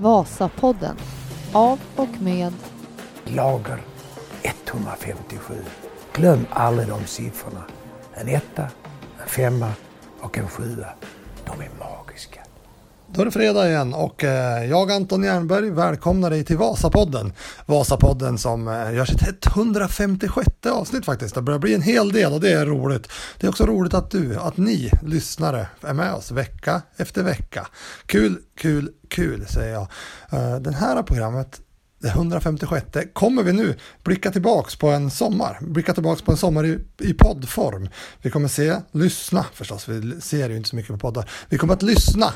Vasapodden av och med Lager 157. Glöm aldrig de siffrorna. En etta, en femma och en sjua. Då är det fredag igen och eh, jag Anton Jernberg välkomnar dig till Vasapodden. Vasapodden som eh, gör sitt 156 avsnitt faktiskt. Det börjar bli en hel del och det är roligt. Det är också roligt att du, att ni lyssnare är med oss vecka efter vecka. Kul, kul, kul säger jag. Eh, Den här programmet det 156 kommer vi nu blicka tillbaks på en sommar. Blicka tillbaks på en sommar i, i poddform. Vi kommer se, lyssna förstås, vi ser ju inte så mycket på poddar. Vi kommer att lyssna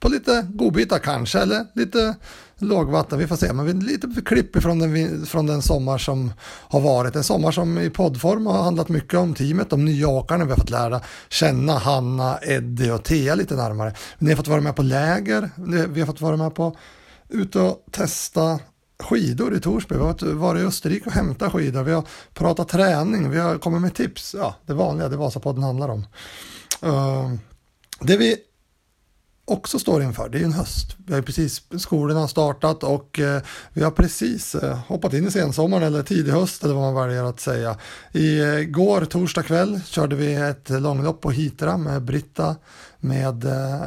på lite godbitar kanske, eller lite lågvatten, vi får se. Men vi, lite klipp ifrån den, från den sommar som har varit. En sommar som i poddform har handlat mycket om teamet, de nya åkarna. Vi har fått lära känna Hanna, Eddie och Thea lite närmare. Ni har fått vara med på läger, vi har fått vara med på ut och testa skidor i Torsby. Vi har varit i Österrike och hämtat skidor. Vi har pratat träning. Vi har kommit med tips. Ja, det vanliga, det Vasapodden handlar om. Uh, det vi också står inför, det är en höst. Vi har precis, skolorna har startat och eh, vi har precis eh, hoppat in i sensommaren eller tidig höst eller vad man väljer att säga. Igår, eh, torsdag kväll, körde vi ett långlopp på Hitra med Britta, med eh,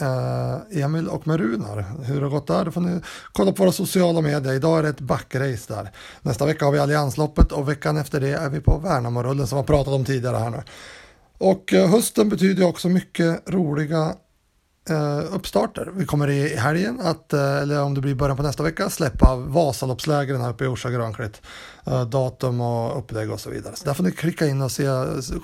eh Emil och med Runar. Hur det har gått där, det får ni kolla på våra sociala medier. Idag är det ett backrace där. Nästa vecka har vi Alliansloppet och veckan efter det är vi på Värnamorullen som vi har pratat om tidigare här nu. Och eh, hösten betyder också mycket roliga eh, uppstarter. Vi kommer i helgen, att, eh, eller om det blir början på nästa vecka, släppa Vasaloppslägren här uppe i Orsa Grönklitt. Eh, datum och upplägg och så vidare. Så där får ni klicka in och se,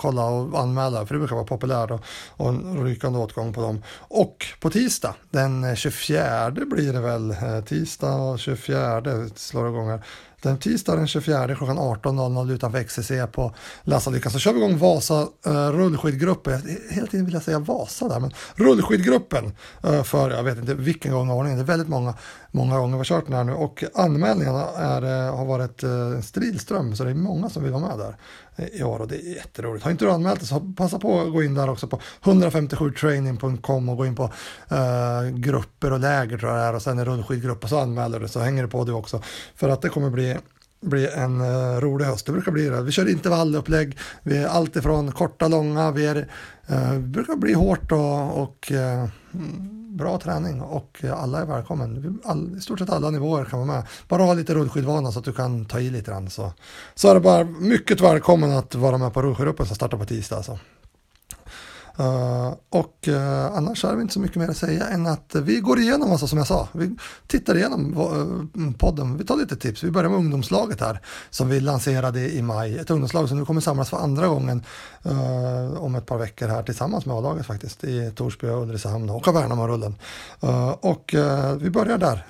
kolla och anmäla, för det brukar vara populärt och, och en rykande åtgång på dem. Och på tisdag, den 24 blir det väl, eh, tisdag 24 slår igång här. Den tisdag den 24 klockan 18.00 utanför XCC på Lassalyckan så kör vi igång Vasa uh, rullskidgruppen. Hela tiden vill jag säga Vasa där, men rullskidgruppen uh, för jag vet inte vilken gång i ordningen. Det är väldigt många, många gånger vi har kört den här nu och anmälningarna är, eh, har varit eh, en strilström så det är många som vill vara med där eh, i år och det är jätteroligt. Har inte du anmält dig så passa på att gå in där också på 157training.com och gå in på eh, grupper och läger tror jag det är och sen en rullskidgrupp och så anmäler du så hänger det på du också. För att det kommer bli bli en uh, rolig höst. Det brukar bli det. Vi kör intervallupplägg. Vi är allt ifrån korta, långa. Vi är, uh, brukar bli hårt och, och uh, bra träning och alla är välkommen. All, I stort sett alla nivåer kan vara med. Bara ha lite rullskidvana så att du kan ta i lite grann. Så, så är det bara mycket välkommen att vara med på rullskidgruppen som startar på tisdag. Alltså. Uh, och uh, annars är det inte så mycket mer att säga än att vi går igenom, alltså, som jag sa, vi tittar igenom uh, podden, vi tar lite tips. Vi börjar med ungdomslaget här som vi lanserade i maj. Ett ungdomslag som nu kommer samlas för andra gången om ett par veckor här tillsammans med A-laget faktiskt i Torsby och Ulricehamn och Värnamo-rullen. och vi börjar där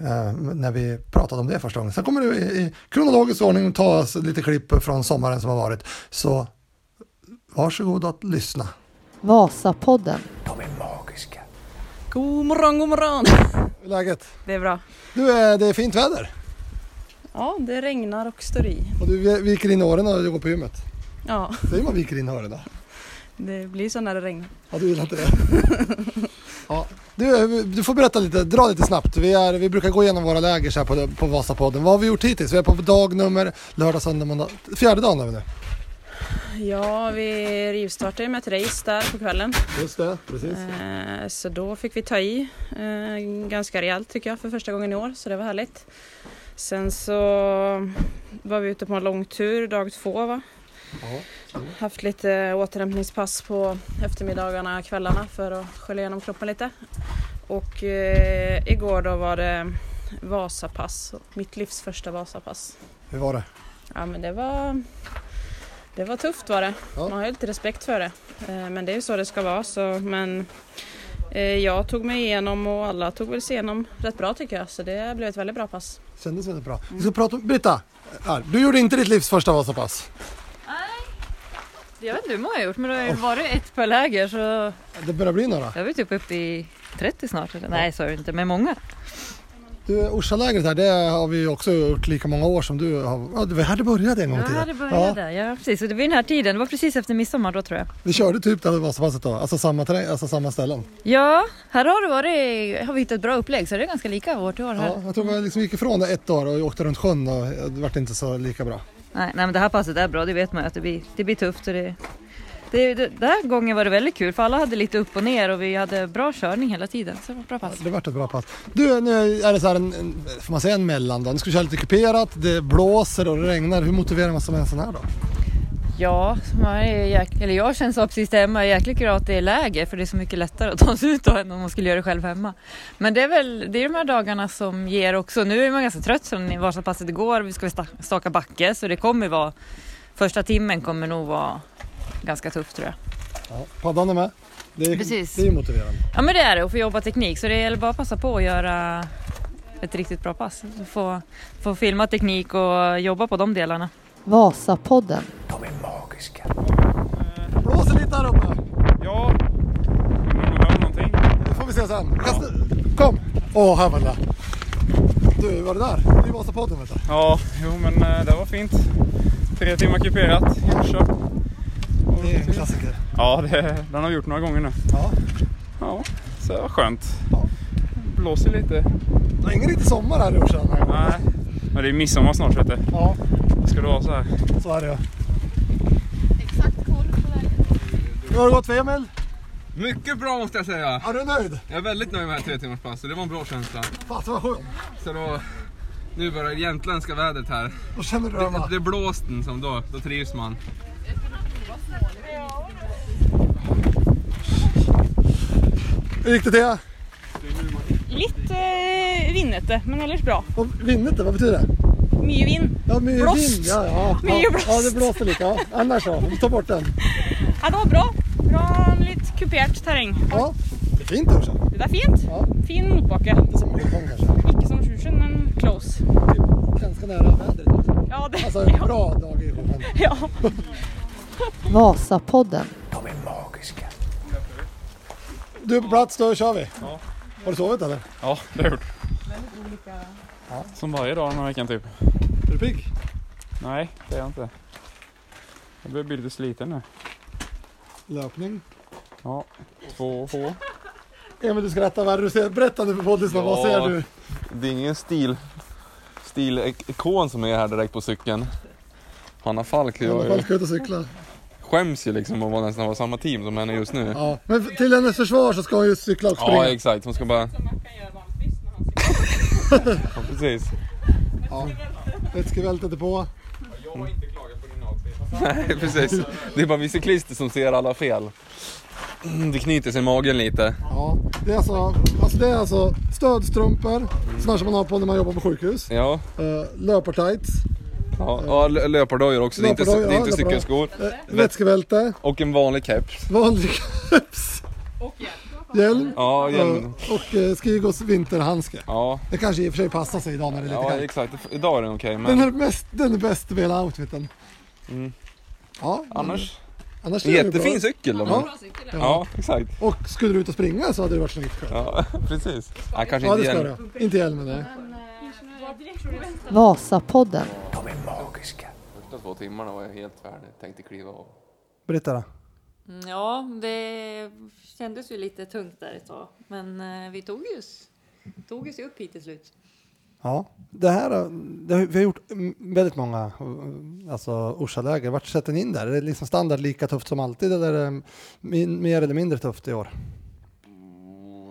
när vi pratade om det första gången. Sen kommer det i, i kronologisk ordning ta lite klipp från sommaren som har varit. Så varsågod att lyssna. Vasapodden. De är magiska. God morgon, god morgon. Hur är läget? Det är bra. Du, det är fint väder. Ja, det regnar och står i. Och du viker in åren och går på gymmet. Ja. Säger man viker in åren då? Det blir så när det regnar. Ja, du gillar inte det? ja. Du, du får berätta lite, dra lite snabbt. Vi, är, vi brukar gå igenom våra läger här på, på Vasapodden. Vad har vi gjort hittills? Vi är på dag nummer, lördag, söndag, måndag. Fjärde dagen är vi nu. Ja, vi rivstartade med ett race där på kvällen. Just det, precis. Eh, så då fick vi ta i eh, ganska rejält tycker jag för första gången i år, så det var härligt. Sen så var vi ute på en långtur dag två va? Ja, Haft lite återhämtningspass på eftermiddagarna, kvällarna för att skölja igenom kroppen lite. Och eh, igår då var det Vasapass, mitt livs första Vasapass. Hur var det? Ja men det var det var tufft var det. Ja. Man har ju lite respekt för det. Eh, men det är ju så det ska vara. Så, men eh, jag tog mig igenom och alla tog väl sig igenom rätt bra tycker jag. Så det blev ett väldigt bra pass. Kändes väldigt bra. Vi ska prata om, Britta, du gjorde inte ditt livs första Vasapass. Nej, jag vet inte hur många jag har gjort men det har ju varit ett per läger så... Det börjar bli några. Jag är typ uppe i 30 snart. Eller? Nej så är det inte, men många. Du, Orsalägret här, det har vi också gjort lika många år som du har. Ja, här det började en gång i Ja, tiden. det började. Ja. precis. Och det var den här tiden. Det var precis efter midsommar då tror jag. Vi körde typ det här Vasapasset då, alltså samma, terräng, alltså samma ställen. Ja, här har det varit, har vi hittat ett bra upplägg så det är ganska lika år till år här. Ja, jag tror vi liksom gick ifrån det ett år och åkte runt sjön och det vart inte så lika bra. Nej, nej, men det här passet är bra, det vet man ju att det blir, det blir tufft. Och det, det, det, den här gången var det väldigt kul för alla hade lite upp och ner och vi hade bra körning hela tiden. Så det var ett bra pass. Det vart ett bra pass. Du, nu är det så här en, en får man säga en mellandag? Nu ska vi köra lite kuperat, det blåser och det regnar. Hur motiverar man sig med en sån här då? Ja, man är jäk... eller jag känner så precis hemma. Jag är jäkligt glad att det är läge för det är så mycket lättare att ta sig ut då än om man skulle göra det själv hemma. Men det är väl det är de här dagarna som ger också. Nu är man ganska trött från Vasapasset igår. Vi ska sta- staka backe så det kommer vara första timmen kommer nog vara ganska tufft tror jag. Ja, paddan är med. Det är, Precis. det är motiverande. Ja men det är det och få jobba teknik så det gäller bara att passa på att göra ett riktigt bra pass. Få, få filma teknik och jobba på de delarna. Vasapodden. De är magiska. Det blåser lite här uppe. Ja, vill man höra någonting? Det får vi se sen. Kasta, kom! Åh, här var det. Du, var det där? Det är Vasapodden vet du. Ja, jo men eh, det var fint. Tre timmar kuperat i morse. Det är en klassiker. Ja, det, den har vi gjort några gånger nu. Ja. Ja, så det var skönt. Ja. Blåser lite. Det är ingen riktig sommar här i här gången. Nej, men det är midsommar snart vet du. Ja, Då ska det vara så här. så är det ju. Hur har det gått för Emil? Mycket bra måste jag säga. Är du nöjd? Jag är väldigt nöjd med det här tre timmars passet. Det var en bra känsla. Fasen vad skönt. Så då, nu börjar det jämtländska vädret här. Då känner du Det, det är blåsten som då, då trivs man. Hur gick det till? Lite eh, vinnete, men annars bra. Det? Vad betyder det? Mycket vinn. Ja, mycket Blåst. vind. Ja, ja. Mycket ja, blåst. ja, det blåste lite. Ja. Annars? Vi tar bort den. Ja, det var bra. Bra, lite kuperat terräng. Ja, det är fint Orsa. Det där fint. Ja. Fin motbacke. Inte som Holmgång kanske. Icke som Sjusjön, men close. Typ ganska nära vädret också. Ja, det, Alltså en ja, bra dag i Holmgång. ja. Vasapodden. Är. Du är på plats, då kör vi. Ja. Har du sovit eller? Ja, det har jag gjort. Som varje dag den här veckan typ. Är du pigg? Nej, det är jag inte. Jag börjar bli lite sliten nu. Löpning. Ja, två H. Emil du skrattar, vad är det du ser? Berätta nu för poddlyssnarna, vad Ja. ser du? Det är ingen stil, stilikon som är här direkt på cykeln. Hanna Falk, I alla jag fall ska ut och cykla. Skäms ju liksom att vara nästan vara samma team som henne just nu. Ja, men till hennes försvar så ska hon ju cykla och Ja, springa. exakt. Hon ska bara... Ja, precis. Ja. Vätskevältet är på. Jag har inte klagat på din outfit. Nej, precis. Det är bara vi cyklister som ser alla fel. Det knyter sig i magen lite. Ja, det är alltså, alltså, det är alltså stödstrumpor, sådana som man har på när man jobbar på sjukhus. Ja, Uh, löpartights, ja, ja lö- löpardojor också. Det är inte, det är inte ja, cykelskor. uh, vätskebälte, Och en vanlig keps. vanlig keps, hjälm Ja, hjälm. eh, och uh, Skigos vinterhandske. Ja, Det kanske i och för sig passar sig idag när det är lite ja kallt. exakt. Idag är den okej, Den, men är mest, den är bäst av hela outfiten. Mm. Ja, annars. annars är det Jättefin bra. cykel. Ja. Ja, exakt. Och skulle du ut och springa så hade det varit snyggt. Ja, precis. Ja, kanske Ja, inte det ska hjälm. du. Inte hjälmen nej. Vasapodden. De är magiska. Första två timmarna var jag helt färdig. Tänkte kliva av. Berätta då. Mm, Ja, det kändes ju lite tungt där ett tag. Men eh, vi tog ju, s- tog oss ju upp hit till slut. Ja, det här har- det har, vi har gjort mm, väldigt många eh, alltså Orsaläger. Vart sätter ni in där? Är det liksom standard lika tufft som alltid eller är det min, mer eller mindre tufft i år?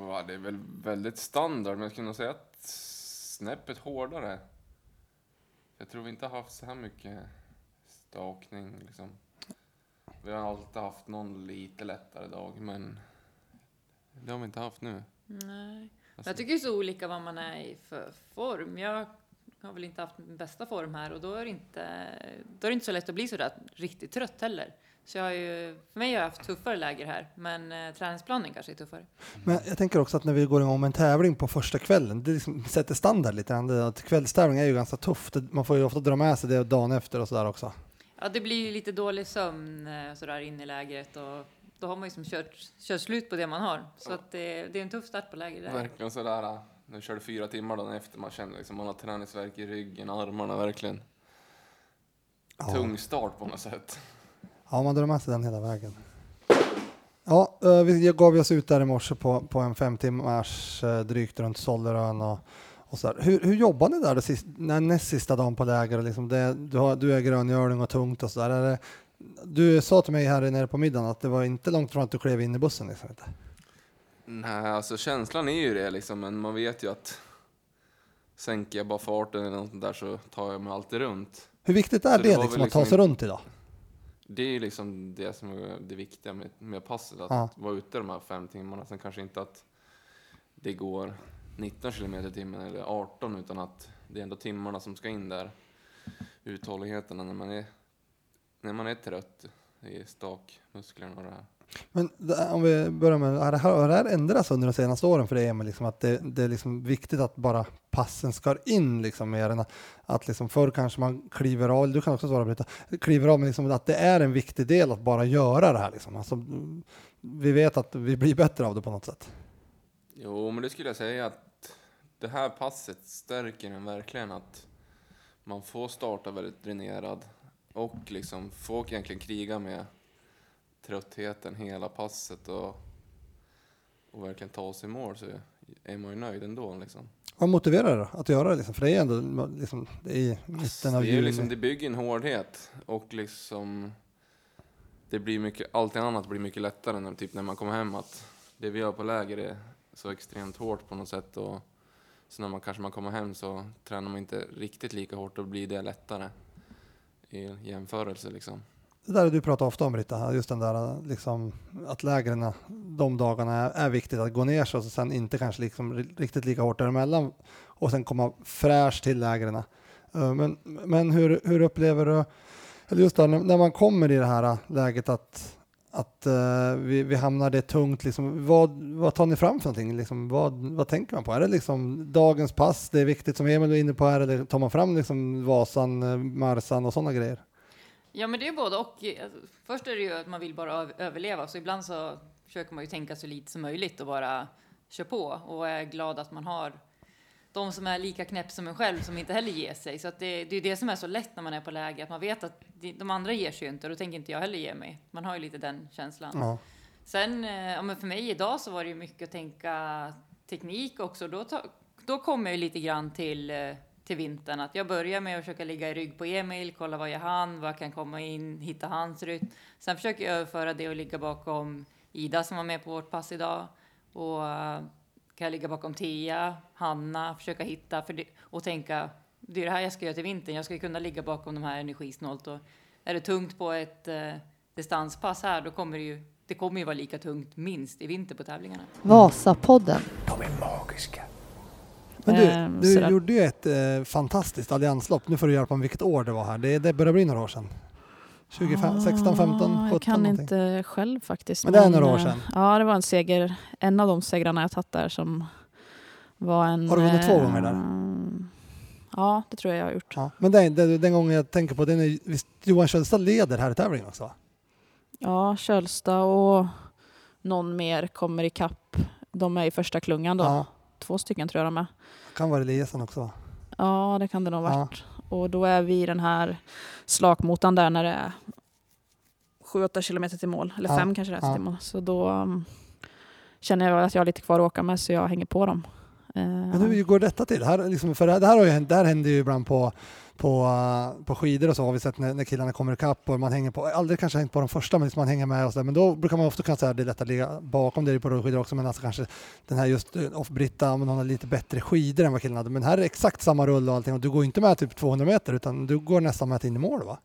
Ja, det är väl väldigt standard, men jag skulle nog säga att snäppet hårdare. Jag tror vi inte har haft så här mycket stakning liksom. Vi har alltid haft någon lite lättare dag, men det har vi inte haft nu. Nej. Alltså, Jag tycker det är så olika vad man är i för form. Jag har väl inte haft min bästa form här och då är det inte, då är det inte så lätt att bli så där riktigt trött heller. Så jag har ju, för mig har jag haft tuffare läger här, men eh, träningsplanen kanske är tuffare. Men jag tänker också att när vi går igång med en tävling på första kvällen, det liksom sätter standard lite grann. Att kvällstävling är ju ganska tufft. Man får ju ofta dra med sig det dagen efter och sådär också. Ja, det blir ju lite dålig sömn eh, sådär inne i lägret och då har man ju som kört, kört slut på det man har. Så att det, det är en tuff start på läger där. Verkligen sådär, när vi körde fyra timmar dagen efter, man kände liksom, man har träningsvärk i ryggen, armarna verkligen. Ja. Tung start på något sätt. Ja, man drar med sig den hela vägen. Ja, eh, vi gav oss ut där i morse på, på en fem timmars eh, drygt runt Sollerön och, och så. Hur, hur jobbar ni där sist, när, näst sista dagen på läger? Liksom det, du, har, du är gröngöling och tungt och så där. Är det, du sa till mig här nere på middagen att det var inte långt från att du klev in i bussen. Liksom. Nej, alltså känslan är ju det liksom, men man vet ju att sänker jag bara farten eller något där så tar jag mig alltid runt. Hur viktigt är Så det det, liksom, väl att ta liksom sig runt idag? Det är ju liksom det som är det viktiga med, med passet, att Ja. vara ute de här fem timmarna. Sen kanske inte att det går 19 kilometer i timmen eller 18, utan att det är ändå timmarna som ska in där. Uthålligheten när man är, när man är trött i stakmusklerna och det här. Men om vi börjar med, har det här, har det här ändrats under de senaste åren för dig Emil? Liksom att det, det är liksom viktigt att bara passen ska in liksom mer än att, att liksom förr kanske man kliver av, du kan också svara Brita, kliver av men liksom att det är en viktig del att bara göra det här liksom. Alltså, vi vet att vi blir bättre av det på något sätt. Jo, men det skulle jag säga att det här passet stärker en verkligen att man får starta väldigt dränerad och liksom får egentligen kriga med tröttheten hela passet och, och verkligen ta sig i mål så är man ju nöjd ändå liksom. Vad motiverar det att göra det? Liksom? För det är ändå liksom, det är i mitten av det, är juni. liksom, det bygger en hårdhet och liksom det blir mycket, allt annat blir mycket lättare när, typ när man kommer hem att det vi gör på läger är så extremt hårt på något sätt och så när man kanske man kommer hem så tränar man inte riktigt lika hårt och blir det lättare i jämförelse liksom. Det där du pratar ofta om Britta, just den där liksom, att lägren de dagarna är, är viktigt att gå ner så och sen inte kanske liksom riktigt lika hårt däremellan och sen komma fräsch till lägren. Eh, men, men hur, hur upplever du, eller just där, när, man kommer i det här läget att, att eh, vi, vi hamnar det tungt, liksom, vad, vad tar ni fram för någonting? Liksom, vad, vad tänker man på? Är det liksom dagens pass, det är viktigt som Emil var inne på här, eller tar man fram liksom Vasan, eh, Marsan och sådana grejer? Ja, men det är både och. Alltså, Först är det ju att man vill bara öv- överleva, så ibland så försöker man ju tänka så lite som möjligt och bara kör på och är glad att man har de som är lika knäpp som en själv som inte heller ger sig. Så att det, det är det som är så lätt när man är på läge, att man vet att de, andra ger sig ju inte och då tänker inte jag heller ge mig. Man har ju lite den känslan. Ja. Sen, eh, ja, men för mig idag så var det ju mycket att tänka teknik också. Då, då kommer jag ju lite grann till, eh, till vintern. Att jag börjar med att försöka ligga i rygg på Emil, kolla vad jag han, vad jag kan komma in, hitta hans rytm. Sen försöker jag överföra det och ligga bakom Ida som var med på vårt pass idag. Och eh, kan jag ligga bakom Tia, Hanna, försöka hitta för det, och tänka, det är det här jag ska göra till vintern. Jag ska kunna ligga bakom de här energisnålt. Och är det tungt på ett eh, distanspass här, då kommer det ju det kommer ju vara lika tungt minst i vinter på tävlingarna. Vasapodden. De är magiska. Men du, Ehm, du sådär. gjorde ju ett eh, fantastiskt allianslopp. Nu får du hjälpa mig vilket år det var här. Det, det börjar bli några år sedan. 2016, 15, 17 Ah, Jag kan någonting. inte själv faktiskt. Men det är några år eh, sedan. Ja, det var en seger. En av de segrarna jag tagit där som var en... Har du vunnit två gånger där? eh, Ja, det tror jag jag har gjort. Ja. Men den, den, den gången jag tänker på, den är, visst, Johan Kjellstad leder här i tävlingen också? Ja, Kölsta och någon mer kommer ikapp. De är i första klungan då. Ja. Två stycken tror jag de är. Kan vara Eliasson också? Ja, det kan det nog ha Ja. varit. Och då är vi i den här slakmotan där när det är 7-8 kilometer till mål. Eller Ja, 5 kanske det är ja. till mål. Så då um, känner jag att jag har lite kvar att åka med så jag hänger på dem. Eh, Men hur går detta till? Här, liksom, för det här, det har ju, det här händer ju ibland på, på, uh, på skidor och så har vi sett när, när killarna kommer ikapp och man hänger på, aldrig kanske hängt på de första men liksom man hänger med och så där. Men då brukar man ofta kunna säga att det är lätt att ligga bakom, det på rullskidor också, men alltså kanske den här just uh, off-Britta, men hon har lite bättre skidor än vad killarna hade. Men här är exakt samma rull och allting och du går inte med typ 200 meter utan du går nästan med in i mål va?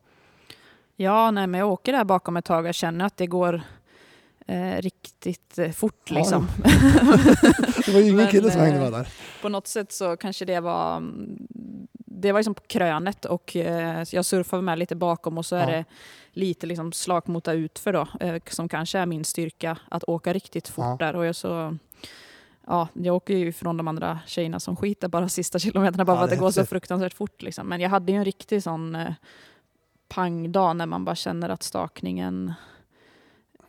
Ja, nej, men jag åker där bakom ett tag och känner att det går eh, riktigt eh, fort. Ja, Liksom. Det var ju ingen Men, kille som hängde eh, med där. på något sätt så kanske det var mm, det var liksom på krönet och eh, jag surfar med lite bakom och så är Ja. det lite liksom slakmota utför då eh, som kanske är min styrka att åka riktigt fort Ja. där och jag så Ja, jag åker ju från de andra tjejerna som skiter bara sista kilometerna bara Ja, för att det det är går så fruktansvärt fort. Liksom. Men jag hade ju en riktig sån eh, pangdag när man bara känner att stakningen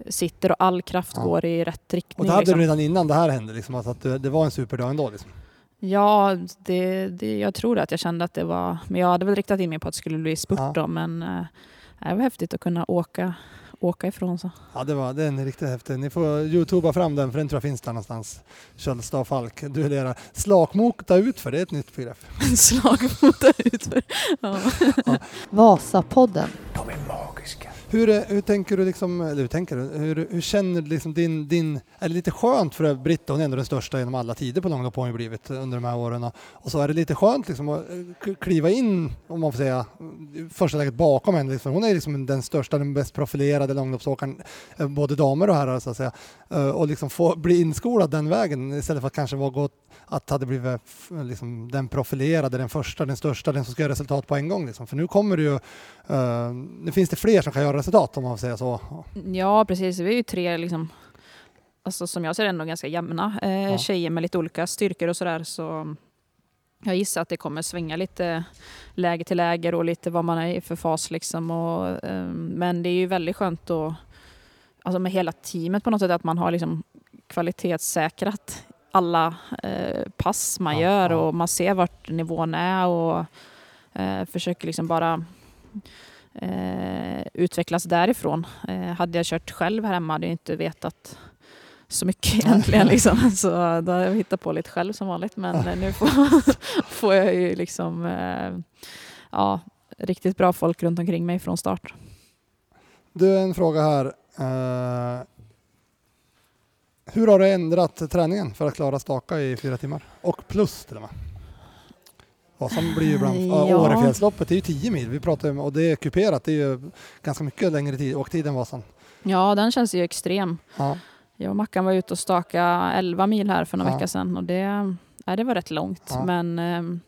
sitter och all kraft Ja. går i rätt riktning. Och det hade liksom. du redan innan det här hände, liksom, alltså att det, det var en superdag ändå. Liksom. Ja, det, det, jag tror att jag kände att det var... Men jag hade väl riktat in mig på att det skulle bli spurt Ja. då, men eh, det var häftigt att kunna åka, åka ifrån så. Ja, det var, den är riktigt häftig. Ni får youtuba fram den, för den tror jag finns där någonstans. Kjellstad Falk, duellerar. Slakmota ut för det är ett nytt begrepp. Slagmota utför. Ja. Vasapodden. De är magiska. Hur, hur tänker du liksom, eller hur tänker du, hur, hur känner du liksom din, din, är det lite skönt för Britta, hon är ändå den största genom alla tider på långlopp har hon ju blivit under de här åren. Och, så är det lite skönt liksom att eh, kliva in, om man får säga, i första läget bakom henne. Liksom. Hon är liksom den största, den bäst profilerade långloppsåkaren, eh, både damer och herrar så att säga. Eh, och liksom få bli inskolad den vägen istället för att kanske vara gott att hade blivit liksom, den profilerade, den första, den största, den som ska göra resultat på en gång. Liksom. För nu kommer det ju, nu finns det fler som kan göra resultat om man får säga så. Ja, precis. Vi är ju tre, liksom, alltså, som jag ser det, ändå ganska jämna eh, Ja. tjejer med lite olika styrkor och sådär. Så jag gissar att det kommer svänga lite läge till läger och lite vad man är i för fas. Liksom. Och, eh, men det är ju väldigt skönt att, alltså med hela teamet på något sätt, att man har liksom kvalitetssäkrat alla eh, pass man Ja, gör ja. och man ser vart nivån är och eh, försöker liksom bara eh, utvecklas därifrån. Eh, hade jag kört själv här hemma hade jag inte vetat så mycket egentligen. Liksom. Så då har jag hittat på lite själv som vanligt. Men nu får, får jag ju liksom eh, ja, riktigt bra folk runt omkring mig från start. Du, en fråga här. Eh, hur har du ändrat träningen för att klara staka i fyra timmar? Och plus till och med. Vasan blir ju ibland, ja. Årefjällsloppet är ju 10 mil, vi pratar om, och det är kuperat, det är ju ganska mycket längre tid, åktid än Vasan. Ja, den känns ju extrem. Ja. Jag och Mackan var ute och staka 11 mil här för några Ja. vecka sedan och det, ja, det var rätt långt. Ja. Men ehm,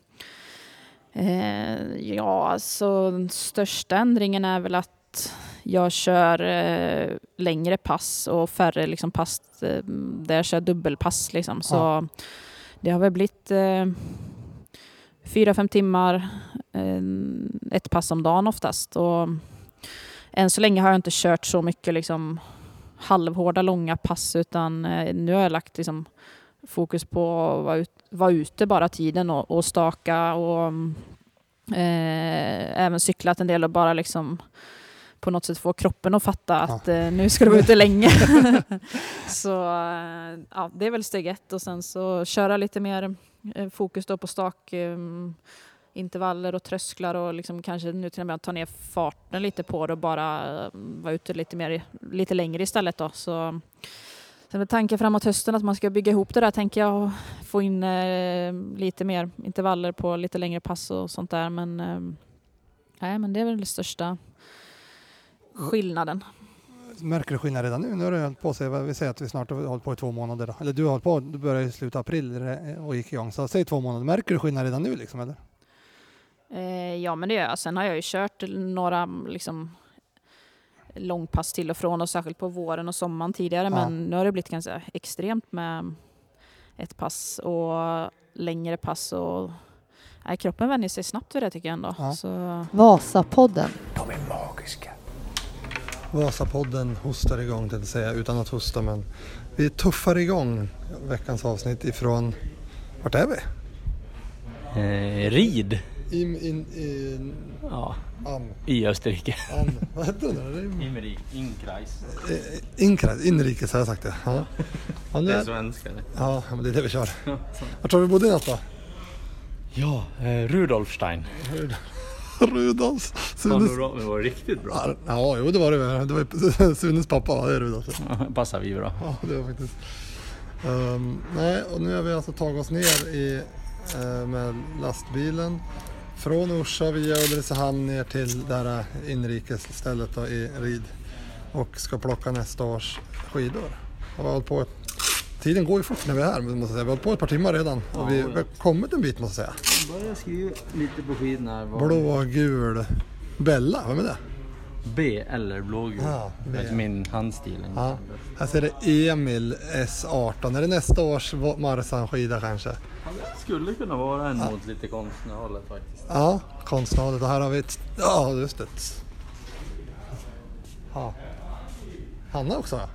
eh, ja, alltså den största ändringen är väl att jag kör eh, längre pass och färre liksom, pass eh, där jag kör dubbelpass. Liksom. Så det har väl blivit eh, fyra, fem timmar, eh, ett pass om dagen oftast. Och än så länge har jag inte kört så mycket liksom, halvhårda långa pass utan eh, nu har jag lagt liksom, fokus på att vara, ut, vara ute bara tiden och, och staka och eh, även cyklat en del och bara liksom på något sätt få kroppen att fatta att eh, nu ska du vara ute länge. så eh, ja, det är väl steg ett och sen så köra lite mer Eh, fokus då på stakintervaller och trösklar och liksom kanske nu till och med ta ner farten lite på det och bara eh, vara ute lite, mer, lite längre istället. Då. Så, sen med tanken framåt hösten att man ska bygga ihop det där tänker jag och få in eh, lite mer intervaller på lite längre pass och sånt där. Men, eh, nej, men det är väl den största skillnaden. Märker du skillnad redan nu? Nu har du hållit på sig, vi säger att vi snart har hållit på i två månader. Då. Eller du har hållit på, du började i slutet av april och gick igång. Så säg två månader. Märker du skillnad redan nu liksom eller? Eh, ja, men det gör jag. Sen har jag ju kört några liksom, långpass till och från och särskilt på våren och sommaren tidigare. Ja. Men nu har det blivit ganska extremt med ett pass och längre pass. Och, nej, kroppen vänjer sig snabbt vid det tycker jag ändå. Ja. Så, Vasapodden. De är magiska. Vasapodden hostar igång, tänkte säga, utan att hosta men vi tuffar igång veckans avsnitt ifrån, vart är vi? Eh, rid In, in, in, ja, am, i Österrike. am, vad hette den där? Imrik, Inkreis. Eh, Inkreis, inrikes har jag sagt det. Ja, ja, nu Det är svenska det. ja men det är det vi kör. Vart har vi bodde i natt då? Ja, eh, Rudolfstein. Rudolfs. Sunes, Panorama var riktigt bra. ja, jo det var det. Det var Sunes pappa, va? det är Rudolf. Passar vi bra. Ja, det var faktiskt. Ehm, nej, och nu har vi alltså tagit oss ner i, eh, med lastbilen från Orsa via Ulricehamn ner till det här inrikesstället då, i Rid och ska plocka nästa års skidor. Har hållit på, tiden går ju fort när vi är här, måste jag säga. Vi har hållit på ett par timmar redan och vi, har kommit en bit måste jag säga. Jag börjar skriva lite på skidorna. här. Blå, gul, Bella, vem är det? B eller blågul. Ja. Det min handstil. Ja, här ser det Emil S18. Är det nästa års Marsan-skida kanske? Det skulle kunna vara en mot lite konstnärhållet faktiskt. Ja, konstnärligt. Och här har vi ett... Ja, just det. Ja. Hanna också ja.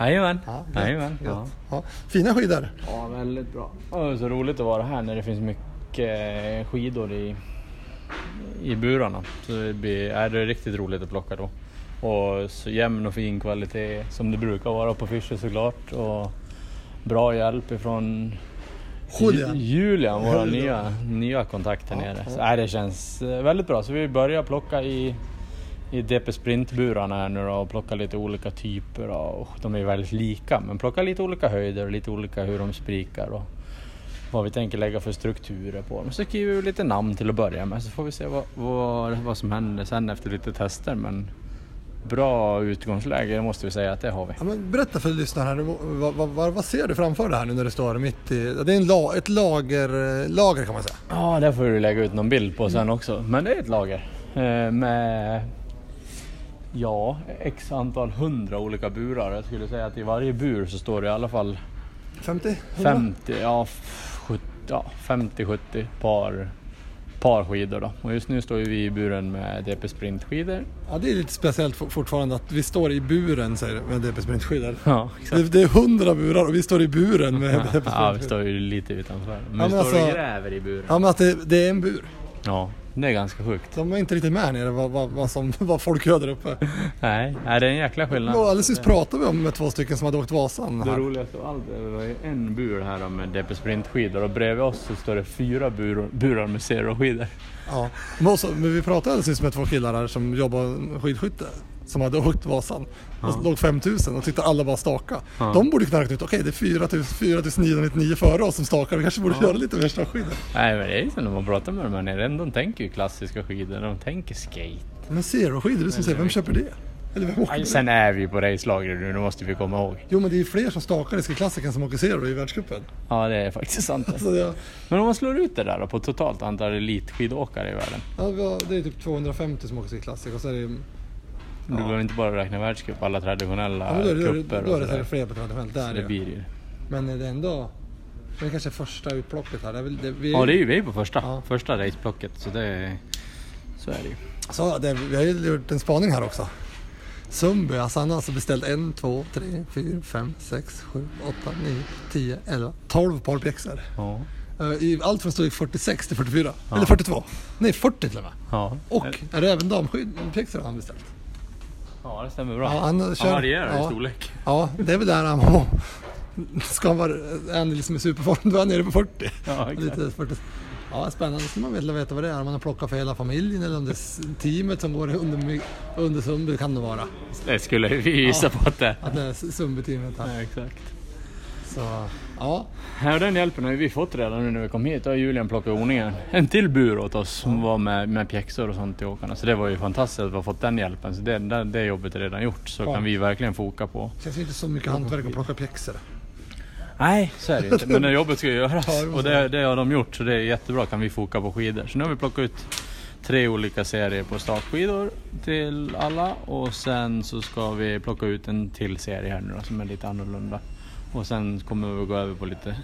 Jajamän. Ja, gött, Jajamän. gött. Ja. Ja. Fina skidor. ja, väldigt bra. Och det är så roligt att vara här när det finns mycket skidor i, i burarna. Så det, blir, är det riktigt roligt att plocka då. Och så jämn och fin kvalitet som det brukar vara på Fischer såklart. Och bra hjälp ifrån Julian. Ju- Julian, vår nya, nya kontakt här Ja, nere. Så, nej, det känns eh, väldigt bra. Så vi börjar plocka i, i DP Sprint-burarna här nu då och plocka lite olika typer. Och de är ju väldigt lika men plocka lite olika höjder och lite olika hur de sprikar. Och vad vi tänker lägga för strukturer på dem. Så skriver vi lite namn till att börja med så får vi se vad, vad, vad som händer sen efter lite tester. Men bra utgångsläge måste vi säga att det har vi. Ja, berätta för lyssnarna vad, vad, vad, ser du framför dig här nu när du står mitt i... Det är en la, ett lager, lager kan man säga. Ja, det får du lägga ut någon bild på sen också. Men det är ett lager eh, med ja, x antal hundra olika burar. Jag skulle säga att i varje bur så står det i alla fall 50? 50, ja, f- 70, ja 50-70 par, par skidor då. Och just nu står vi i buren med DP Sprint skidor. Ja, det är lite speciellt for- fortfarande att vi står i buren säger med DP Sprintskidor. Ja, Det, det är hundra burar och vi står i buren med DP ja, vi Sprintskidor. står ju lite utanför. Men men vi står alltså- och gräver i buren. Ja, men att det, det är en bur. Ja, det är ganska sjukt. De är inte riktigt med nere vad, vad, vad, som, vad folk gör där uppe. Nej, nej, det är en jäkla skillnad. Och alldeles nyss pratade vi om med två stycken som hade åkt Vasan. Det Här. roligaste av allt är att det var ju en bur här med DP Sprint-skidor och bredvid oss så står det fyra burar, burar med Zero-skidor. Ja. Men, också, men vi pratade alldeles nyss med två killar här som jobbar med skidskytte. Som hade åkt Vasan. Och låg 5000 och tyckte alla bara staka. Ja. De borde kunna räkna ut, okej det är 4000 4999 före oss som stakar. Vi kanske borde göra lite mer stakskidor. Nej men det är ju så när man pratar med dem här nere, de tänker ju klassiska skidor, de tänker skate. Men zero-skidor, du som säger, vem köper det? Eller vem åker Aj, det? Sen är vi ju på racelaget nu, det måste vi komma ihåg. Jo men det är ju fler som stakar i skiklassikern som åker zero i världscupen. Ja det är faktiskt sant. Så det, Men om man slår ut det där då, på totalt antal elitskidåkare i världen. ja, det är typ 250 som åker skikklassiker och så är det Du behöver inte bara räkna världscup, alla traditionella Ja, då det, då är cuper det, då är det fler på traditionellt. Där det det. blir ju. Men det är ändå... Det är kanske första utplocket här. Det är väl, det, vi, Ja det är ju vi är på första, Ja. första raceblocket så det är, så är det ju. Så det, vi har ju gjort en spaning här också. Sundby, alltså han har alltså beställt en, två, tre, fyra, fem, sex, sju, åtta, nio, tio, elva, tolv par pjäxor. Ja. Eh, allt från storlek 46 till 44. Ja. Eller 42. Nej, 40 till och med. Ja. Och är det även har han beställt? Ja det stämmer bra. Ja, han han kör- varierar i ja. storlek. Ja, det är väl där han var. Ska han vara, är han liksom i superform, då är han nere på 40. Ja, exakt. Lite 40. Ja, spännande. Så man vill veta vad det är. Om man har plockat för hela familjen eller om det är teamet som går under, under Sundby kan det vara. Det skulle vi gissa Ja. på att det Att det är Sundby-teamet. Ja, exakt. Så, ja. Ja, den hjälpen har vi fått redan nu när vi kom hit. Då har Julian plockat ordningen en till bur åt oss som var med, med pjäxor och sånt till åkarna. Så det var ju fantastiskt att vi har fått den hjälpen. Så det, det, det jobbet är redan gjort. Så Ja. kan vi verkligen foka på. Det känns inte så mycket hantverk att plocka pjäxor. Nej, så är det inte. Men det jobbet ska ju göras. Ja, Och det, det har de gjort. Så det är jättebra. Kan vi foka på skidor. Så nu har vi plockat ut tre olika serier på startskidor till alla. Och sen så ska vi plocka ut en till serie här nu då, som är lite annorlunda. Och sen kommer vi gå över på lite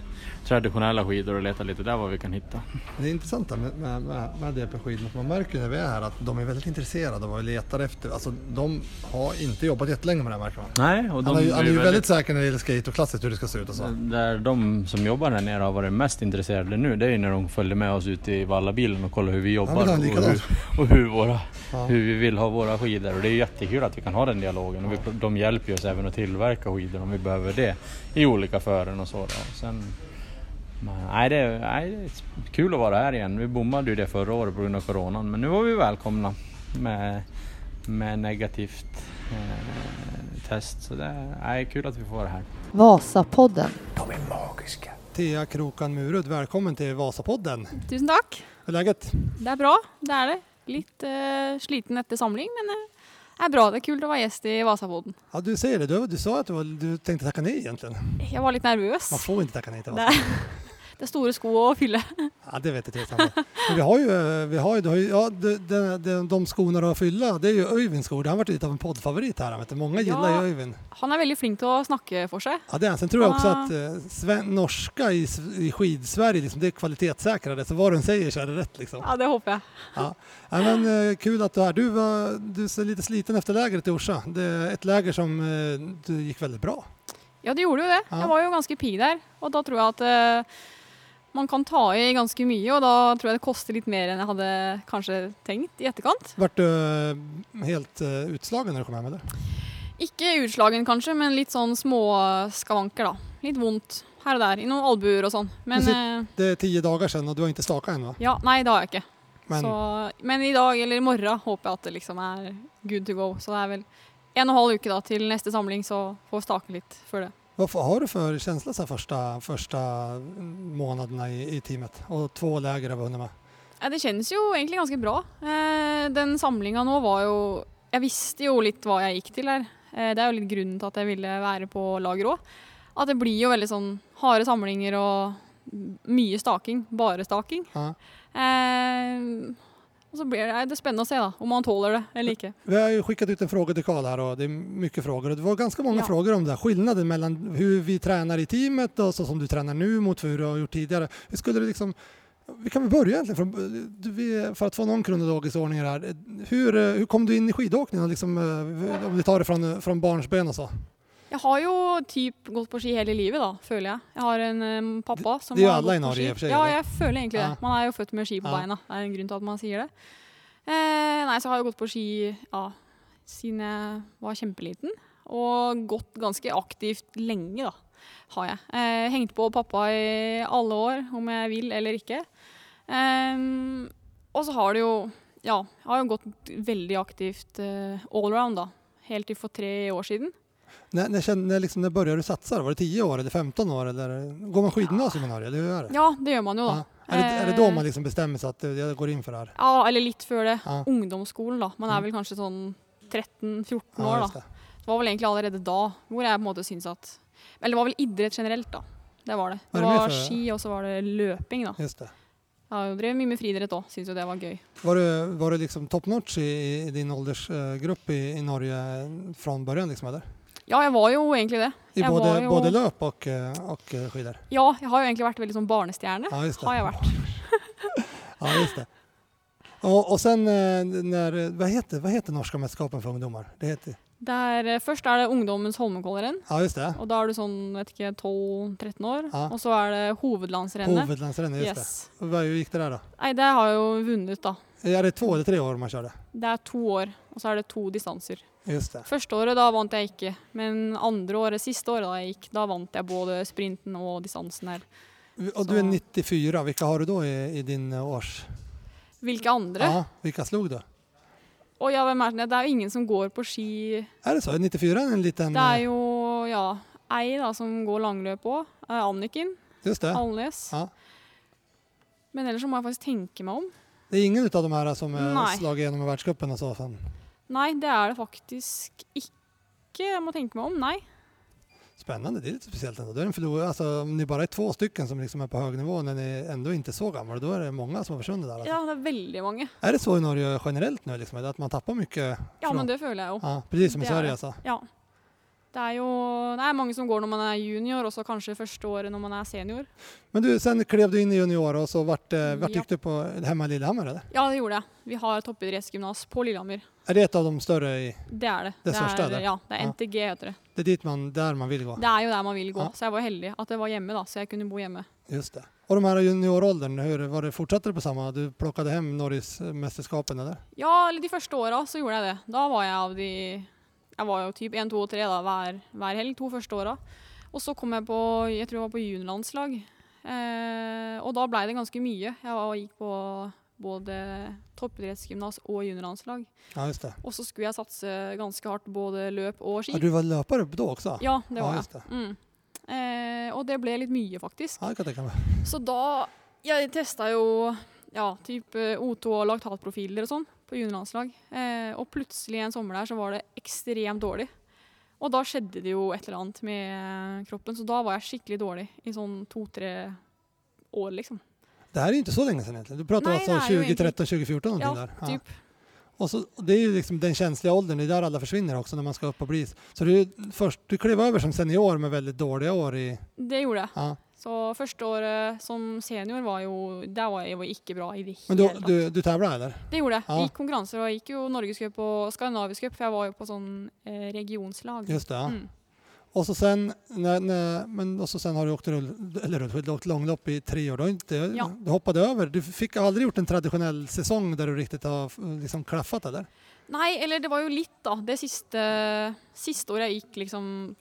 traditionella skidor och leta lite där vad vi kan hitta. Det är intressant med, med, med, med DP-skidorna. Man märker när vi är här att de är väldigt intresserade av vad vi letar efter. Alltså de har inte jobbat jättelänge med det här märker man. Nej, och de Han är, ju- han är ju väldigt- väldigt säker när det gäller skate och klassiskt hur det ska se ut och så. Där de som jobbar här nere har varit mest intresserade nu, det är ju när de följde med oss ut i vallabilen och kollade hur vi jobbar och, hur, och hur, våra, Ja. hur vi vill ha våra skidor. Och det är jättekul att vi kan ha den dialogen. Och vi, de hjälper ju oss även att tillverka skidor om vi behöver det i olika fören och så. Då. Sen, nej, det, är- nej, det är kul att vara här igen. Vi bommade ju det förra året på grund av coronan, men nu var vi välkomna med, med negativt eh, test. Så det är nej, kul att vi får vara här. Vasapodden. De är magiska. Thea Krokan Murud, välkommen till Vasapodden. Tusen takk. Hur är läget? Det er bra, det er det. Litt eh, sliten etter samling, men det er bra. Det er kult å være gjest i Vasapodden. Ja, du säger det. Du, du sa att du, var, du tänkte tacka nej egentligen. Jeg var litt nervøs. Man får inte tacka nej till Det, Vasapodd. Det är stora skor att fylla. Ja, det vet jag tusan. Men vi har ju, eh, vi har ju, ja, de, de, de, de skorna att fylla, det är ju Öyvinds skor. Har varit lite av en poddfavorit här. Vet du. Många gillar Ja. ju Öyvind. Han är väldigt flink till att snacka för sig. Ja, det är han. Sen tror jag också att eh, norska i, i skidsverige, liksom, det är kvalitetssäkrade. Så vad den säger så är det rätt liksom. Ja, det hoppas jag. Ja. Ja, men, eh, kul att du är här. Du, var, du ser lite sliten efter lägret i Orsa. Det är ett läger som eh, du gick väldigt bra. Ja, det gjorde ju det. Ja. Jag var ju ganska pigg där och då tror jag att eh, man kan ta i ganska mycket och då tror jag det kostar lite mer än jag hade kanske tänkt i efterkant. Vart du eh, helt eh, utslagen när du kom hem eller? Ikke utslagen kanskje, men litt sånn små skavanker da. Litt vondt her og der, i noen albuer og sånn. Men Men eh, Det är tio dagar sedan och du har inte stakat än va? ja, nei, det har jeg ikke. Men Så, men i dag eller i morgen håper jeg at det liksom er good to go. Så det er vel en og en halv uke da til neste samling, så får jeg stake litt før det. Vad har du för känsla så här första, första månaderna i, i teamet? Och två läger har vi hunnit med. Ja, det kjennes jo egentlig ganske bra. Eh, den samlinga nå var jo Jeg visste jo litt hva jeg gikk til her. Eh, det er jo litt grunnen til at jeg ville være på lager òg. At det blir jo veldig sånn harde samlinger og mye staking. Bare staking. Ja. Eh, og så blir det, det er spennende å se da, om man tåler det eller ikke. Vi har ju skickat ut en fråga till Karl här och det är mycket frågor. Och det var ganska många Ja. frågor om det här. Skillnaden mellan hur vi tränar i teamet och så som du tränar nu mot hur du har gjort tidigare. Hur skulle du liksom vi kan väl börja egentligen från, för att få någon kronologisk ordning här. Hur, eh, hur kom du in i skidåkningen? och Liksom, eh, om vi tar det från, från barnsben och så. Jeg har jo typ gått på ski hele livet, da, føler jeg. Jeg har en em, pappa som det jo har i gått på Norge, ski. i og for seg, Ja, eller? jeg føler egentlig Ja. det. Man er jo født med ski på Ja. beina. Det er en grunn til at man sier det. Eh, nei, så har jeg gått på ski ja, siden jeg var kjempeliten. Og gått ganske aktivt lenge, da, har jeg. Eh, hengt på pappa i alle år, om jeg vil eller ikke. Em, og så har det jo Ja, jeg har jo gått veldig aktivt eh, allround, da. Helt til for tre år siden. När, när, när, liksom, när började du satsa? Var det 10 år eller 15 år? Eller, går man skidgymnasium i Norge? Eller hur är det? Ja, det gjør man jo, da. Ja. Är, det, är det då man liksom bestämmer sig att eh, jag går in för det här? Ja, eller litt før det. Ja. Ungdomsskolen, da. Man er Mm. vel kanskje sånn 13-14 Ja, år, da. det. Det var vel egentlig allerede da hvor jeg på en måte syntes at Eller det var vel idrett generelt, da. Det var det. Det var for- ski, og så var det løping, da. Just det. Har jo drevet mye med friidrett òg, syns jo det var gøy. Var du, var du liksom top notch i, i din åldersgrupp i, i Norge från början? Liksom, eller? Ja, jeg var jo egentlig det. I Jeg både, jo- både löp och, eh, och eh, skidor? Ja, jeg har jo egentlig vært veldig sånn barnestjerne. Ja, just det. Har jeg vært. Ja, just det. Och, och sen eh, när, vad heter, vad heter norska mästerskapen för ungdomar? Det heter, Der, eh, først er det Ungdommens Holmenkollrenn. ja, just det. Og da er du sånn vet ikke, 12-13 år. Ja. Og så er det hovedlandsrennet. Huvudlandsrennet, just Yes. det. Och Vad gick det där då? Nei, det har jeg jo vunnet, da. Är det två eller tre år man körde? Det er to år, og så er det to distanser. Just det. Første året da vant jeg ikke, men andre året, siste året da jeg gikk, da vant jeg både sprinten og distansen her. Och du är Så- 94, vilka har du då i, i din eh, års... Hvilke andre? Ja, vilka slog du? Og ja, hvem er det? Det er jo ingen som går på ski. Är det så? Är 94 en liten... Det er eh, jo, ja, ei da som går langløp òg. Anniken Just det. Alnes. Ja. Men ellers så må jeg faktisk tenke meg om. Det är ingen av de här som är Nej. slagit igenom i världscupen och så? Fan. Nei, det er det faktisk ikke. Jeg må tenke meg om. Nei. Spännande, det är lite speciellt ändå. Då är en alltså, om ni bara är två stycken som liksom är på hög nivå när ni ändå inte är så gamla, då är det många som har försvunnit där. Alltså. Ja, det er veldig mange. Är det så i Norge generellt nu, liksom, att man tappar mycket? Ja, från- men det føler jeg jo. Ja, precis som i er Sverige alltså. Ja. Det er jo det er mange som går når man er junior, og så kanskje første året når man er senior. Men du, sen klev du in i junior och så vart, eh, vart Ja. gick du på hemma i Lillehammer eller? Ja, det gjorde jeg. Vi har toppidrettsgymnas på Lillehammer. Är det ett av de större i... Det er det. Det største, er, eller? Ja, det Ja. NTG heter det. Det är dit man, där man vill gå? Det er jo der man vil gå. Ja. Så jeg var heldig at det var hjemme, da, så jeg kunne bo hjemme. Just det. Och de här junioråldern, hur var det, fortsatte det på samma? Du plockade hem Norgesmästerskapen eller? Ja, eller de første åra så gjorde jeg det. Da var jeg av de Jeg var jo typ 1, 2 og 3 da, hver, hver helg, to første åra. Og så kom jeg på Jeg tror jeg var på juniorlandslag. Eh, og da blei det ganske mye. Jeg var, gikk på både toppidrettsgymnas og juniorlandslag. Ja, just det. Og så skulle jeg satse ganske hardt både løp og ski. Ja, du var löpare då också? Ja, det var ja, just det. Mm. Eh, og det ble litt mye, faktisk. Ja, det kan jag. Så da Jeg testa jo ja, typ eh, O2 og laktatprofiler og sånn på juniorlandslag. Eh, og plutselig en sommer der så var det ekstremt dårlig. Og da skjedde det jo et eller annet med kroppen, så da var jeg skikkelig dårlig i sånn to-tre år liksom. Det här är ju inte så länge sedan egentligen. Du pratar Nej, alltså det är ju 2013, 2014 någonting Ja, där. typ. Och så, det är ju liksom den känsliga åldern, det är där alla försvinner också när man ska upp och bli. Så du, först, du klev över som senior med väldigt dåliga år i... Det gjorde jeg. Ja. Så første året som senior var jo Der var jeg var ikke bra i det Men du, du, du tävlar eller? Det gjorde jeg. Ja. Jeg gikk konkurranser og jeg gikk jo norgescup og skandinavisk cup, for jeg var jo på sånn eh, regionslag. Just det, ja. Mm. Och så sen, när, när, men och så sen har du åkt, rull, eller har åkt långlopp i tre år. Du, inte, Ja. du hoppade över. Du fick aldrig gjort en traditionell säsong där du riktigt har liksom klaffat eller? Nei, eller det var jo litt, da. Det siste, siste året jeg gikk liksom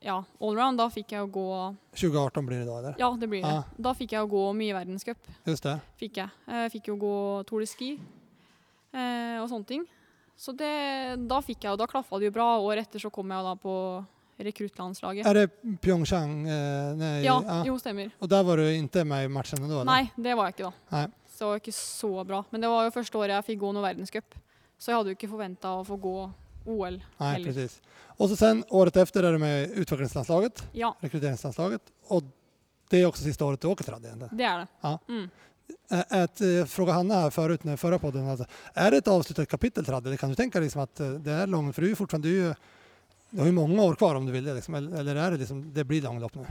ja, allround, da fikk jeg jo gå 2018 blir det då eller? Ja, det blir det. Ja. Da fikk jeg gå mye verdenscup. Just det. Fikk jeg. Jeg fikk jo gå Tour de Ski eh, og sånne ting. Så det, da fikk jeg jo, da klaffa det jo bra. Året etter så kom jeg jo da på rekruttlandslaget. Är det Pyeongchang? Eh, nej, Ja, jo, stemmer. Och där var du inte med i matchen ändå? Eller? Nei, det var jeg ikke da. Nej. Så ikke så bra. Men det var jo første året jeg fikk gå noe verdenscup. Så jeg hadde jo ikke forventa å få gå OL Nej, precis. Och så sen året efter är du med utvecklingslandslaget, Ja, rekryteringslandslaget. Och det är också sista året du åker trad egentligen. det er det. Ja. Mm. Att, eh, fråga Hanna här förut, när förra podden, alltså, är det ett avslutat kapitel trad? Eller kan du tänka dig liksom att eh, det är långt, för du är ju fortfarande, du, är ju, du har ju många år kvar om du vill det, liksom, eller, är det liksom, det blir långlopp nu?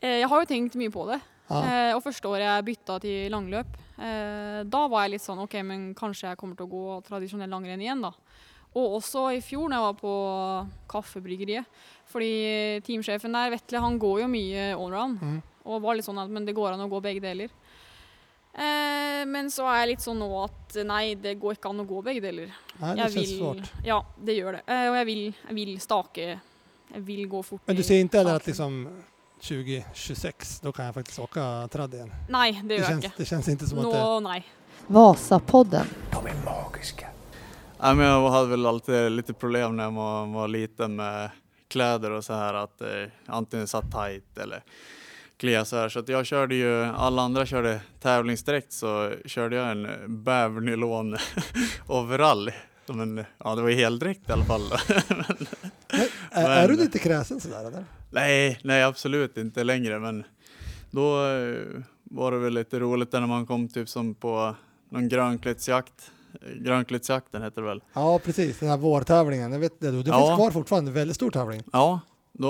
Eh, Jeg har jo tenkt mye på det. Ja. Og første året jeg bytta til langløp, eh, da var jeg litt sånn OK, men kanskje jeg kommer å gå tradisjonell langrenn igjen, da. Og også i fjor når jeg var på Kaffebryggeriet. Fordi teamsjefen der, Vetle, han går jo mye allround. Mm. Og var litt sånn at men det går an å gå begge deler. Eh, men så er jeg litt sånn nå at nei, det går ikke an å gå begge deler. Nej, det jeg vil, svårt. Ja, det gjør det. Eh, og jeg vil, jeg vil stake. Jeg vil gå fort. Men du ser inte heller att starten. liksom 2026, då kan jag faktiskt åka tradd igen? Nei, det Det gjør jeg känns, ikke. det känns inte som att Nå, det... nei. Vasapodden. De är magiska. Nej, men jag hade väl alltid lite problem när jag var, liten med kläder och så här att eh, antingen satt tight eller klia så här. Så att jag körde ju, alla andra körde tävlingsdräkt så körde jag en bävernylon overall. Som en, ja det var ju heldräkt i alla fall. Men, är, är du Men- lite kräsen sådär eller? nej, nej absolut inte längre men då eh, var det väl lite roligt när man kom typ som på någon grönklättsjakt. Grönklättsjakten heter det väl. Ja, precis. Den här vårtävlingen. Jag vet det. Det Ja. finns kvar fortfarande. Väldigt stor tävling. Ja, då,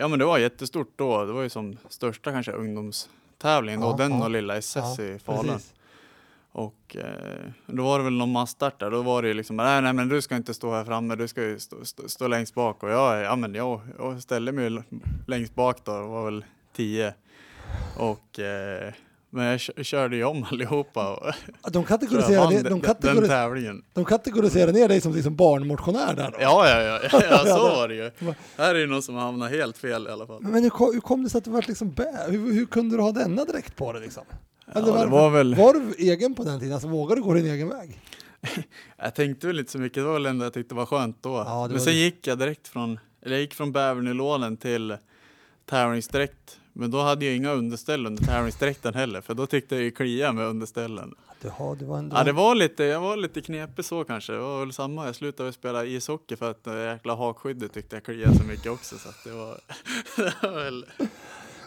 ja men det var jättestort då. Det var ju som största kanske ungdomstävlingen då, Ja, den ja. och lilla SS Ja, i Falun. precis. Och eh, då var det väl någon massstart där. Då var det ju liksom, nej, nej men du ska inte stå här framme, du ska ju stå, stå, stå längst bak. Och jag, ja men jag, jag ställde mig längst bak då, det var väl tio. Och eh, men jag kö- körde ju om allihopa. De kategoriserar, ner, den, de, den kategori, tävlingen. de kategoriserar ner dig som liksom barnmotionär där då. Ja, ja, ja, ja, ja så det- var det ju. Här är ju någon som hamnar helt fel i alla fall. Men hur, kom- hur kom det sig att du var liksom bä, hur, hur kunde du ha denna direkt på dig liksom? Ja, det var väl... var du egen på den tiden? Alltså vågade du gå din egen väg? Jag tänkte väl inte så mycket, det var väl ändå jag tyckte var skönt då. Ja, det Men var sen det. gick jag direkt från, eller jag gick från bävernylonen till tävlingsdräkt. Men då hade jag inga underställ under tävlingsdräkten heller, för då tyckte jag ju klia med underställen. Har, du var ändå... Ja, det var lite, jag var lite knepig så kanske. Det var väl samma, jag slutade spela ishockey för att det jäkla hakskyddet tyckte jag kliade så mycket också. Så att det var, det var väl...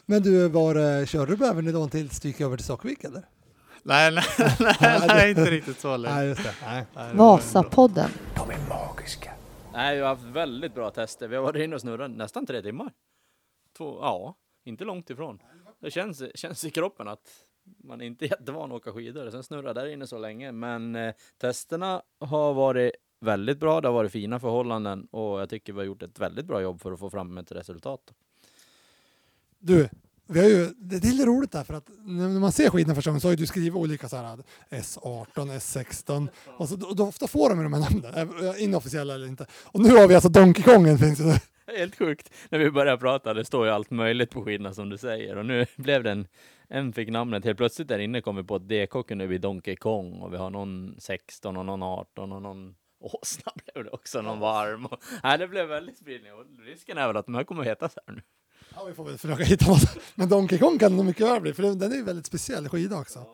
Men du, var, eh, körde du bävernylon tills du gick över till Stockvik eller? Nej, nej, nej, nej, inte riktigt så länge. Nej, just det. Nej. Det Vasapodden. De är magiska. Nej, vi har haft väldigt bra tester. Vi har varit inne och snurrat nästan tre timmar. Två, ja, inte långt ifrån. Det känns, känns i kroppen att man är inte är jättevan att åka skidor. Sen snurrar där inne så länge. Men eh, testerna har varit väldigt bra. Det har varit fina förhållanden och jag tycker vi har gjort ett väldigt bra jobb för att få fram ett resultat. Du, vi har ju, det är lite roligt där för att när man ser skidorna första gången så har ju du skrivit olika så här eh, S18, S16 och så, då, då ofta får de ju de här namnen, eh, inofficiella eller inte. Och nu har vi alltså Donkey Kongen finns det helt sjukt. När vi började prata, det står ju allt möjligt på skidorna som du säger. Och nu blev det en, fick namnet. Helt plötsligt där inne kom vi på att DK kunde bli Donkey Kong. Och vi har någon 16 och någon 18 och någon åsna blev det också, någon varm. Och, nej, det blev väldigt spridning. Och risken är väl att de här kommer att heta så här nu. Ja, vi får väl försöka hitta något. Men Donkey Kong kan nog mycket väl bli för den är ju väldigt speciell skida också.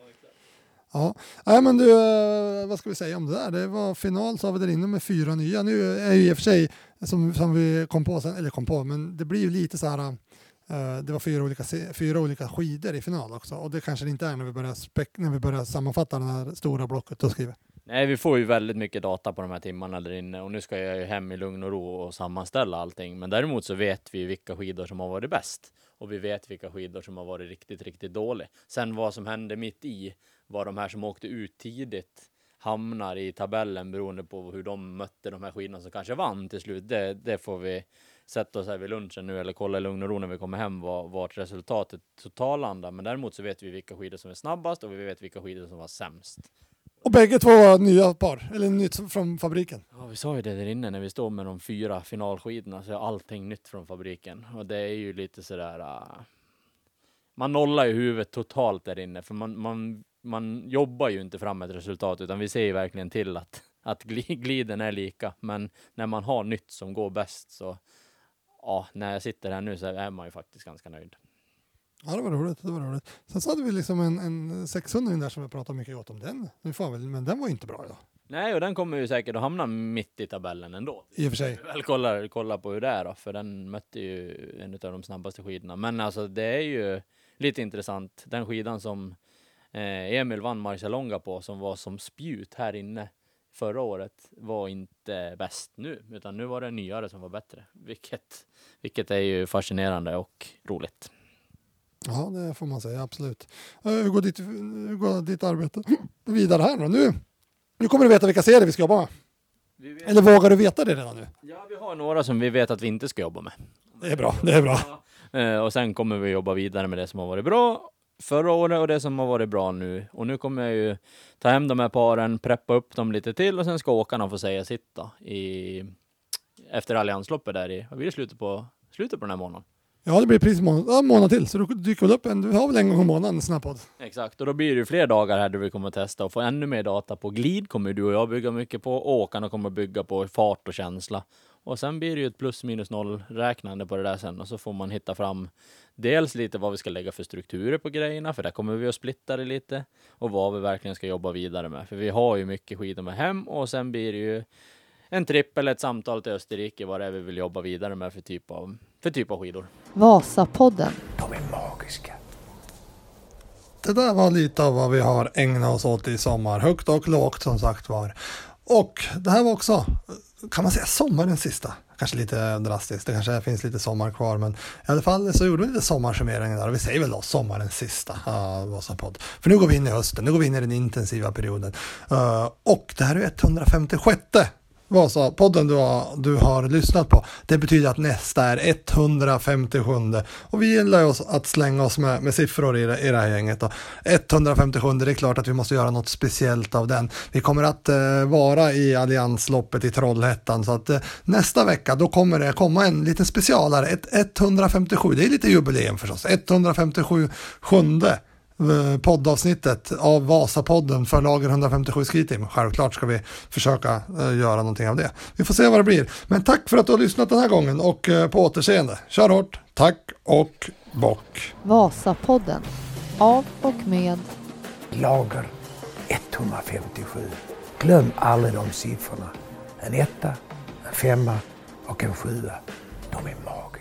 Ja, nej men du, eh, vad ska vi säga om det där? Det var final så har vi där inne med fyra nya. Nu är ju i och för sig, som, som vi kom på sen, eller kom på, men det blir ju lite så här, eh, det var fyra olika, fyra olika skidor i final också och det kanske det inte är när vi börjar, spek- när vi börjar sammanfatta det här stora blocket och skriver. Nej, vi får ju väldigt mycket data på de här timmarna där inne och nu ska jag ju hem i lugn och ro och sammanställa allting. Men däremot så vet vi vilka skidor som har varit bäst och vi vet vilka skidor som har varit riktigt, riktigt dåliga. Sen vad som hände mitt i, var de här som åkte ut tidigt hamnar i tabellen beroende på hur de mötte de här skidorna som kanske vann till slut. Det, det får vi sätta oss här vid lunchen nu eller kolla i lugn och ro när vi kommer hem vad, vart resultatet totallandar. Men däremot så vet vi vilka skidor som är snabbast och vi vet vilka skidor som var sämst. Och bägge två var nya par, eller nytt från fabriken. Ja, vi sa ju det där inne när vi står med de fyra finalskidorna så är allting nytt från fabriken och det är ju lite sådär. Uh, man nollar ju huvudet totalt där inne för man, man, man jobbar ju inte fram ett resultat utan vi ser ju verkligen till att, att gli- gliden är lika. Men när man har nytt som går bäst så ja, när jag sitter här nu så är man ju faktiskt ganska nöjd. Ja, det var roligt. Det var roligt. Sen så hade vi liksom en, en 600 där som vi pratade mycket gott om den. Nu får väl, men den var inte bra idag. Nej, och den kommer ju säkert att hamna mitt i tabellen ändå. I och för sig. Väl kollar, kollar på hur det är då, för den mötte ju en av de snabbaste skidorna. Men alltså det är ju lite intressant. Den skidan som Emil vann Marcialonga på, som var som spjut här inne förra året, var inte bäst nu, utan nu var det nyare som var bättre. Vilket, vilket är ju fascinerande och roligt. Ja, det får man säga, absolut. Eh, Hur går ditt, hur går ditt arbete vidare här nu? nu? Nu kommer du veta vilka serier vi ska jobba med. Eller vågar du veta det redan nu? Ja, vi har några som vi vet att vi inte ska jobba med. Det är bra, det är bra. Eh, och sen kommer vi jobba vidare med det som har varit bra förra året och det som har varit bra nu. Och nu kommer jag ju ta hem de här paren, preppa upp dem lite till och sen ska åkarna få säga sitt då i, efter alliansloppet där i, vad blir det, slutet på, slutet på den här månaden. Ja, det blir precis en månad, ja, månad till, så du dyker väl upp en, du har väl en gång i månaden en snabbpodd. Exakt, och då blir det ju fler dagar här där vi kommer att testa och få ännu mer data på glid kommer du och jag bygga mycket på, och åkarna kommer att bygga på fart och känsla. Och sen blir det ju ett plus minus noll räknande på det där sen och så får man hitta fram dels lite vad vi ska lägga för strukturer på grejerna, för där kommer vi att splitta det lite och vad vi verkligen ska jobba vidare med. För vi har ju mycket skidor med hem och sen blir det ju en tripp eller ett samtal till Österrike vad det är vi vill jobba vidare med för typ av, för typ av skidor. Vasapodden. De är magiska. Det där var lite av vad vi har ägnat oss åt i sommar, högt och lågt som sagt var. Och det här var också, kan man säga sommarens sista? Kanske lite drastiskt, det kanske finns lite sommar kvar, men i alla fall så gjorde vi lite sommarsummering där och vi säger väl då sommarens sista uh, Vasapodd. För nu går vi in i hösten, nu går vi in i den intensiva perioden. Uh, och det här är 156 Vasapodden du har, du har lyssnat på. Det betyder att nästa är 157. Och vi gillar ju att slänga oss med, med siffror i det, i det här gänget. Då. 157, det är klart att vi måste göra något speciellt av den. Vi kommer att eh, vara i Alliansloppet i Trollhättan så att eh, nästa vecka då kommer det komma en liten specialare, ett 157, det är lite jubileum förstås, 157 sjunde poddavsnittet av Vasapodden för Lager 157 Skitim. Självklart ska vi försöka eh, göra någonting av det. Vi får se vad det blir. Men tack för att du har lyssnat den här gången och eh, på återseende. Kör hårt, tack och bock. Vasapodden. Av och med Lager 157. Glöm aldrig de siffrorna. En etta, en femma och en sjua. De är magiska.